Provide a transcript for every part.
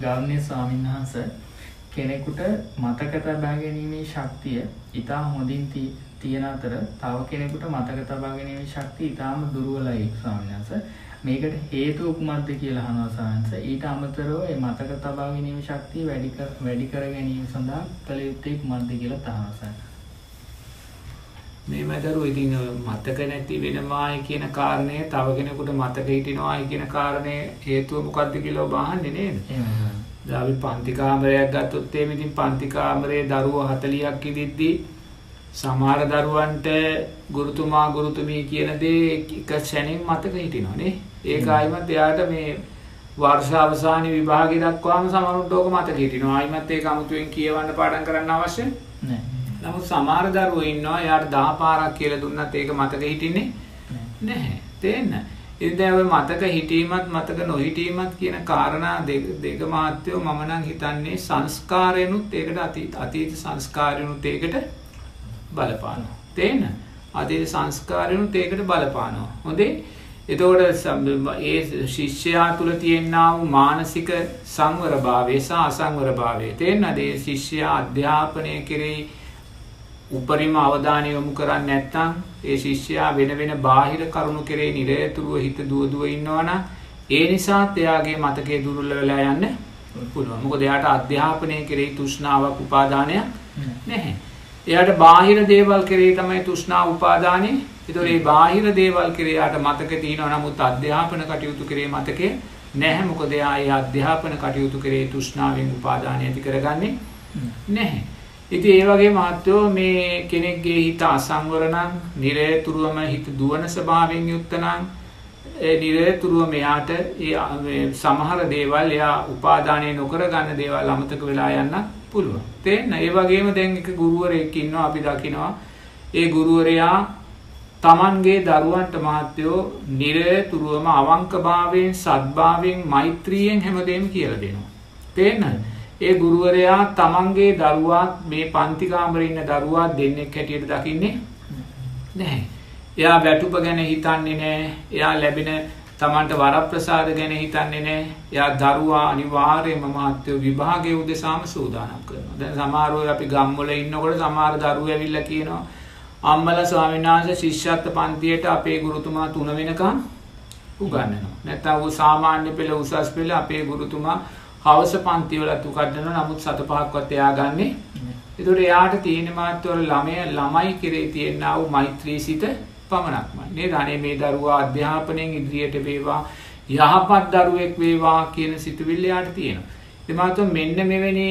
ගෞරවනීය ස්වාමීන් වහන්ස කෙනෙකුට මතක තබා ගැනීමේ ශක්තිය ඊටා හොඳින් තියෙන අතර තව කෙනෙකුට මතක තබා ගැනීමේ ශක්තිය ඊටාම දුර්වලයි ස්වාමීන් වහන්ස. මේකට හේතුව කුමක්ද කියලා අහනවා ස්වාමීන් වහන්ස. ඊට අමතරව මේ මතක තබා ගැනීමේ ශක්තිය වැඩි කර වැඩි කර ගැනීම සඳහා කළ යුත්තේ කුමක්ද කියලා තහනවා මේ මදරු ඉතින් මතක නැති වෙනවායි කියන කාරණය තව කෙනෙකුට මතක හිටිනවායි කියන කාරණය හේතුව මොකක්ද කියලා ඔබ අහන්නේ නේද? එහෙමයි. අපි පන්ති කාමරයක් ගත්තොත් එහෙම ඉතින් පන්ති කාමරයේ දරුවෝ 40ක් ඉදිද්දී සමහර දරුවන්ට ගුරුතුමා ගුරුතුමී කියන දේ එක ශැනින් මතක හිටිනවනේ. ඒක ආයිමත් එයාට මේ වර්ෂ අවසානයේ විභාගය දක්වාම සමහරුන්ට ඕක මතක හිටිනවා. ආයිමත් ඒක අමුතුවෙන් කියවන්න පාඩම් කරන්න අවශ්‍ය නැහැ. නමුත් සමහර දරුවෝ ඉන්නවා එයාට 10 පාරක් කියලා දුන්නත් ඒක මතක හිටින්නේ නැහැ. තේන්න. ඉතින් දැන් ඔය මතක හිටීමත් මතක නොහිටීමත් කියන කාරණා දෙක දෙක මාත්‍යෝ මම නම් හිතන්නේ සංස්කාරයනුත් ඒකට අතීත අතීත සංස්කාරයනුත් ඒකට බලපානවා. තේන්න? අතීත සංස්කාරයනුත් ඒකට බලපානවා. හොඳේ? එතකොට ඒ ශිෂ්‍යයා තුළ තියෙනා වූ මානසික සංවරභාවය සහ අසංවරභාවය තේන්නද? ඒ ශිෂ්‍යයා අධ්‍යාපනය කෙරෙහි උපරිම අවධානය යොමු කරන්නේ නැත්නම් ඒ ශිෂ්‍යයා වෙන වෙන බාහිර කරුණු කෙරේ නිරතුරුව හිත දුව දුව ඉන්නවනම් ඒ නිසාත් එයාගේ මතකයේ දුර්වල වෙලා යන්න පුළුවන්. මොකද එයාට අධ්‍යාපනය කෙරෙහි තෘෂ්ණාවක් උපාදානයක් නැහැ. එයාට බාහිර දේවල් කෙරෙහි තමයි තෘෂ්ණාව උපාදානෙ. ඒතකොට මේ බාහිර දේවල් කෙරෙහි යාට මතක තියෙනවා නමුත් අධ්‍යාපන කටයුතු කෙරෙහි මතකේ නැහැ. මොකද එයා ඒ අධ්‍යාපන කටයුතු කෙරෙහි තෘෂ්ණාවෙන් උපාදානය ඇති කරගන්නේ නැහැ. ඉතින් ඒ වගේ මහත්වෝ මේ කෙනෙක්ගේ හිත අසංවර නම් නිරේතුරුවම හිත දුවන ස්වභාවයෙන් යුක්ත නම් ඒ නිරේතුරුව මෙයාට ඒ සමහර දේවල් එයා උපාදානය නොකර ගන්න දේවල් අමතක වෙලා යන්න පුළුවන්. තේන්න? ඒ වගේම දැන් එක ගුරුවරයෙක් ඉන්නවා අපි දකිනවා. ඒ ගුරුවරයා තමන්ගේ දරුවන්ට මහත්වෝ නිරේතුරුවම අවංකභාවයෙන් සද්භාවයෙන් මෛත්‍රියෙන් හැමදේම කියලා දෙනවා. තේන්නද? ඒ ගුරුවරයා තමන්ගේ දරුවාත් මේ පන්ති කාමරේ ඉන්න දරුවා දෙන්නෙක් හැටියට දකින්නේ නැහැ. එයා වැටුප ගැන හිතන්නේ නැහැ. එයා ලැබෙන තමන්ට වරප්‍රසාද ගැන හිතන්නේ නැහැ. එයා දරුවා අනිවාර්යයෙන්ම මාත්‍ය විභාගයේ උදෙසාම සූදානම් කරනවා. දැන් සමහර අය අපි ගම්වල ඉන්නකොට සමහර දරුවෝ ඇවිල්ලා කියනවා අම්මලා ස්වාමීන් වහන්සේ ශිෂ්‍යත්ව පන්තියට අපේ ගුරුතුමා 3 වෙනකම් උගන්වනවා. නැත්නම් ਉਹ සාමාන්‍ය පෙළ උසස් පෙළ අපේ ගුරුතුමා හවස පන්තිවලත් උකඩනවා නමුත් සත පහක්වත් එයා ගන්නෙ. ඒතකොට එයාට තියෙන මාත්‍යවල ළමය ළමයි කෙරේ තියෙනා වූ මෛත්‍රී සිත පමණක්මයි. නේද? අනේ මේ දරුවා අධ්‍යාපනයෙන් ඉදිරියට වේවා යහපත් දරුවෙක් වේවා කියන සිතුවිල්ල එයාට තියෙනවා. ඒ මාතෝ මෙන්න මෙවැනි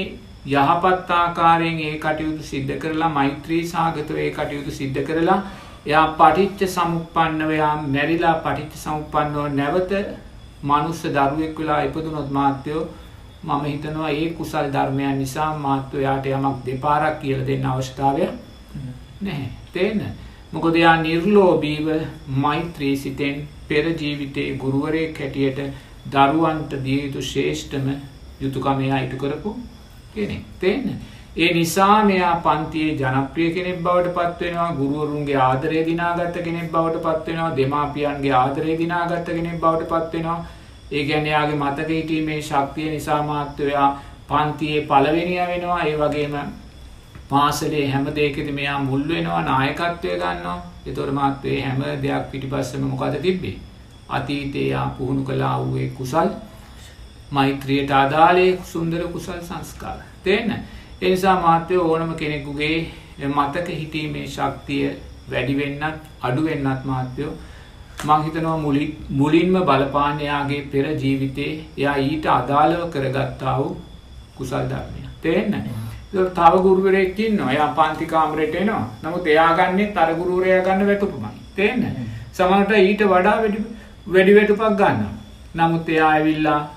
යහපත් ආකාරයෙන් ඒ කටයුතු සිද්ධ කරලා මෛත්‍රී සාගතව ඒ කටයුතු සිද්ධ කරලා එයා පටිච්ච සමුප්පන්නව එයා මැරිලා පටිච්ච සමුප්පන්නව නැවත මනුස්ස දරුවෙක් වෙලා ඉපදුනොත් මාත්‍යෝ මම හිතනවා ඒ කුසල් ධර්මයන් නිසා මාත්වයාට යමක් දෙපාරක් කියල දෙන්න අවස්ථාවය නැහැ. තේන මොකද යා නිර්ලෝබීව මෛත්‍රී සිතෙන් පෙරජීවිතයේ ගුරුවරය කැටියට දරුවන්ට දියයුතු ශේෂ්ඨම යුතුකමයා ඉටු කරපු කෙනෙ තේන්න ඒ නිසා මෙයා පන්තියේ ජනප්‍රිය කෙනෙක් බවට පත්වෙනවා ගුරුවරුන්ගේ ආදරය දිනාගත්ත කෙනෙක් බවට පත්වෙනවා දෙමාපියන්ගේ ආදරය දිනාගත්ත කෙනෙක් බවට පත්වෙනවා ඒ කියන්නේ යාගේ මතක හිටීමේ ශක්තිය නිසා මාත්‍රයා පන්තියේ පළවෙනිය වෙනවා. ඒ වගේම පාසලේ හැම දෙයකදී මෙයා මුල් වෙනවා නායකත්වය ගන්නවා. ඒතකොට මාත්‍රේ හැම දෙයක් පිටිපස්සෙම මොකද තිබ්බේ? අතීතයේ යා පුහුණු කළා වූ ඒ කුසල් මෛත්‍රියට අදාළේ සුන්දර කුසල් සංස්කාර. තේන්න ඒ නිසා මාත්‍රය ඕනම කෙනෙකුගේ මතක හිටීමේ ශක්තිය වැඩි වෙන්නත් අඩු වෙන්නත් මාත්‍යයෝ මංහිතනවා මුලින්ම බලපානයාගේ පෙර ජීවිතේ එයා ඊට අදාළව කරගත්තා වූ කුසල් ධර්මය තේන්න තව ගුරුවරයකින් නොයා පන්තිකාමරයට එනවා. නමුත් එයා ගන්නේ තර ගුරුවරයා ගන්න වැටුපුමයි තේන්න සමට ඊට වඩා වැඩි වැටුපක් ගන්න නමුත් එයා ඇවිල්ලා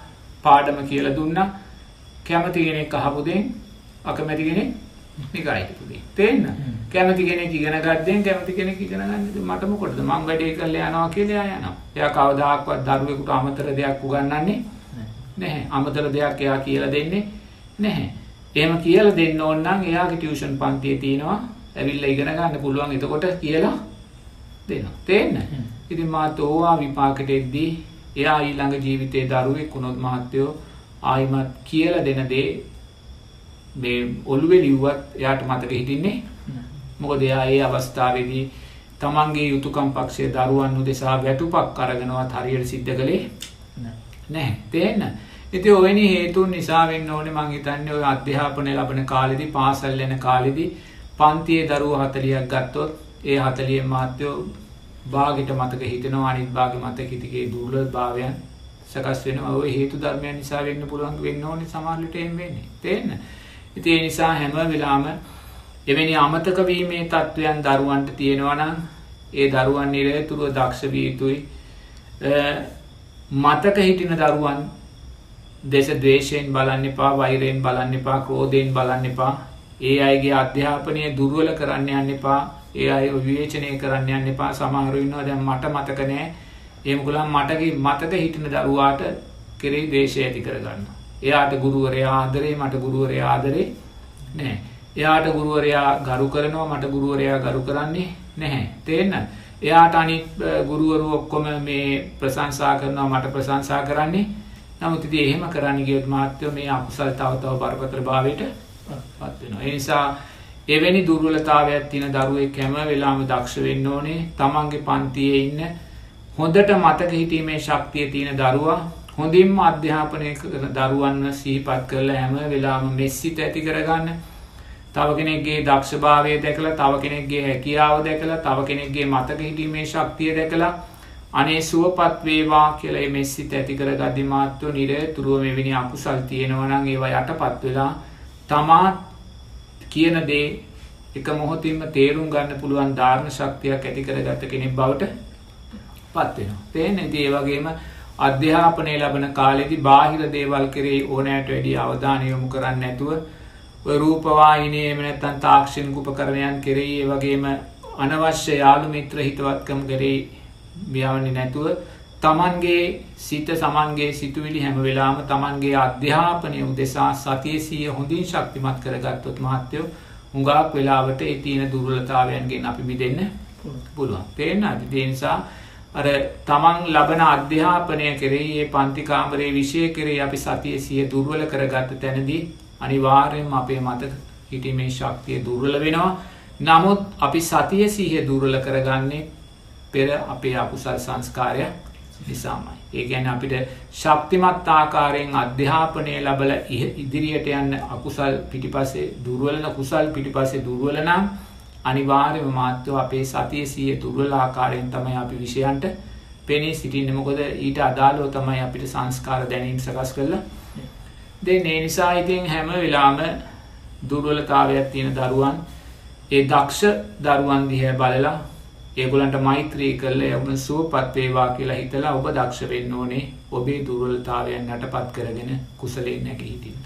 පාඩම කියල දුන්න. කැමති කෙනෙක් අහපුදෙන් අකමැතිගෙන නිකායිටපුදේ තේන්න කැමති කෙනෙක් ඉගෙන ගත්තෙන් කැමති කෙනෙක් ඉගෙන ගන්න මට මොකටද මං වැඩේ කරලා යනවා කියලා යනවා. එයා කවදාකවත් දරුවෙකුට අමතර දෙයක් උගන්වන්නේ නැහැ. අමතර දෙයක් එයා කියලා දෙන්නේ නැහැ. එහෙම කියලා දෙන්න ඕන නම් එයාගේ ටියුෂන් පන්තියේ තියෙනවා. ඇවිල්ලා ඉගෙන ගන්න පුළුවන්. එතකොට කියලා දෙනවා. තේන්න? ඉතින් මාත් ඕවා විපාකෙට එද්දී එයා ඊළඟ ජීවිතේ දරුවෙක් වුණොත් මහත්තයෝ ආයිමත් කියලා දෙන දේ මේ ඔළුවේ ලිව්වත් එයාට මතක හිටින්නේ? මොකද එයා ඒ අවස්ථාවේදී තමන්ගේ යුතුකම් පක්ෂය දරුවන් උදෙසා වැටුපක් අරගෙනවත් හරියට සිද්ධ කළේ නැහැ. තේන්න ඉති ඔවැනි හේතුන් නිසා වෙන්න ඕනේ මං හිතන්නේ ඔය අධ්‍යාපනය ලබන කාලෙදි පාසල් යන කාලෙදි පන්තියේ දරුව හතලියක් ගත්තොත් ඒ හතලිය මාත්‍යයෝ බාගිට මතක හිතනවා අනිත් බාග මතක හිතිගේ දුර්ල භාවයන් සකස් වෙන ඔය හේතු ධර්මයන් නිසා වෙන්න පුළුවන් වෙන්න ඕනේ සමහරවිට එහෙම වෙන්නේ. තේන්න ඉතින් ඒ නිසා හැම වෙලාවම එවැනි අමතක වීමේ තත්ත්වයන් දරුවන්ට තියෙනවා නම් ඒ දරුවන් නිරතුරුව දක්ෂ විය යුතුයි. මතක හිටින දරුවන් දෙස දවේශයෙන් බලන්න එපා වෛරයෙන් බලන්න එපා ක්‍රෝධයෙන් බලන්න එපා. ඒ අයගේ අධ්‍යාපනය දුර්වල කරන්න යන්න එපා. ඒ අය විවේචනය කරන්න යන්න එපා. සමහරුන්නවා දැන් මට මතක නෑ. ඒමකුලන් මටගේ මතක හිටින දරුවාට කෙරෙහි දේශය ඇති කරගන්න. එයාට ගුරුවරයා ආදරේ මට ගුරුවරයා ආදරේ නෑ. එයාට ගුරුවරයා ගරු කරනවා මට ගුරුවරයා ගරු කරන්නේ නැහැ. තේන්න. එයාට අනි ගුරුවරු ඔක්කොම මේ ප්‍රසංසා කරනවා මට ප්‍රසංසා කරන්නේ නමුත් ඉතින් එහෙම කරන්න ගියොත් මාත්‍යෝ මේ අකුසල් තව තව බරපතල භාවයට පත් වෙනවා. ඒ නිසා එවැනි දුර්වලතාවයක් තියෙන දරුවෙක් හැම වෙලාවෙම දක්ෂ වෙන්න ඕනේ. තමන්ගේ පන්තියේ ඉන්න හොඳට මතක හිටීමේ ශක්තිය තියෙන දරුවා හොඳින්ම අධ්‍යාපනය කරන දරුවන්ව සිහිපත් කරලා හැම වෙලාවෙම මෙස්සිත ඇති කරගන්න. තව කෙනෙක්ගේ දක්ෂභාවය දැකලා තව කෙනෙක්ගේ හැකියාව දැකලා තව කෙනෙක්ගේ මතක හිටීමේ ශක්තිය දැකලා අනේ සුවපත් වේවා කියලා මේ සිත ඇති කරගද්දි මාත්ව නිරතුරුව මෙවැනි අකුසල් තියෙනවා නම් ඒවා යටපත් වෙලා තමා කියන දේ එක මොහොතින්ම තේරුම් ගන්න පුළුවන් ධාරණ ශක්තියක් ඇති කරගත්ත කෙනෙක් බවට පත් වෙනවා. තේන්නේ ඉතින් ඒ වගේම අධ්‍යාපනය ලබන කාලෙදි බාහිර දේවල් කෙරෙහි ඕනෑට වැඩි අවධානය යොමු කරන්නේ නැතුව ඔය රූපවාහිනියේ එහෙම නැත්නම් තාක්ෂණික උපකරණයන් කෙරෙහි ඒ වගේම අනවශ්‍ය යාළු මිත්‍ර හිතවත්කම් කෙරෙහි මියවන්නේ නැතුව තමන්ගේ සිත සමන්ගේ සිතුවිලි හැම වෙලාම තමන්ගේ අධ්‍යාපනය උදෙසා සතිය සිය හොඳින් ශක්තිමත් කරගත්තොත් මහත්තයෝ හුඟක් වෙලාවට ඒ තියෙන දුර්වලතාවයන්ගෙන් අපි මිදෙන්න පුළුවන්. තේන්න අධි නිසා අර තමන් ලබන අධ්‍යාපනය කරේ ඒ පන්තිකාමරයේ විෂය කරේ අපි සතිය සිය දුර්වල කරගත්ත තැනදී අනිවාර්යෙන් අපේ මත හිටීමේ ශක්තිය දුර්වල වෙනවා නමුත් අපි සතිය සීහ දුර්වල කරගන්නේ පෙර අපේ අකුසල් සංස්කාරය නිසාමයි. ඒ ගැන අපිට ශක්තිමත් ආකාරයෙන් අධ්‍යාපනය ලබල ඉදිරියට යන්න අකුසල් පිටිපසේ දුර්වලන කුසල් පිටිපසේ දුර්වලනම් අනිවාර්යම මාත්‍යව අපේ සතිය සිය දුර්වල ආකාරයෙන් තමයි අපි විෂයන්ට පෙනී සිටින්න. මොකොද ඊට අදාලෝ තමයි අපිට සංස්කාර දැනීම් සකස් කරල දෙ ඒ නිසා ඉතින් හැම වෙලාම දුර්වලතාවයක් තියෙන දරුවන් ඒ දක්ෂ දරුවන් දිහැ බලලා ඒගොලන්ට මෛත්‍රී කරල එවුන සුවපත්වේවා කියලා හිතලා ඔබ දක්ෂ වෙන්න ඕනේ. ඔබේ දුර්වලතාවයන් යට පත් කරගෙන කුසලෙන් නැක හිටින්.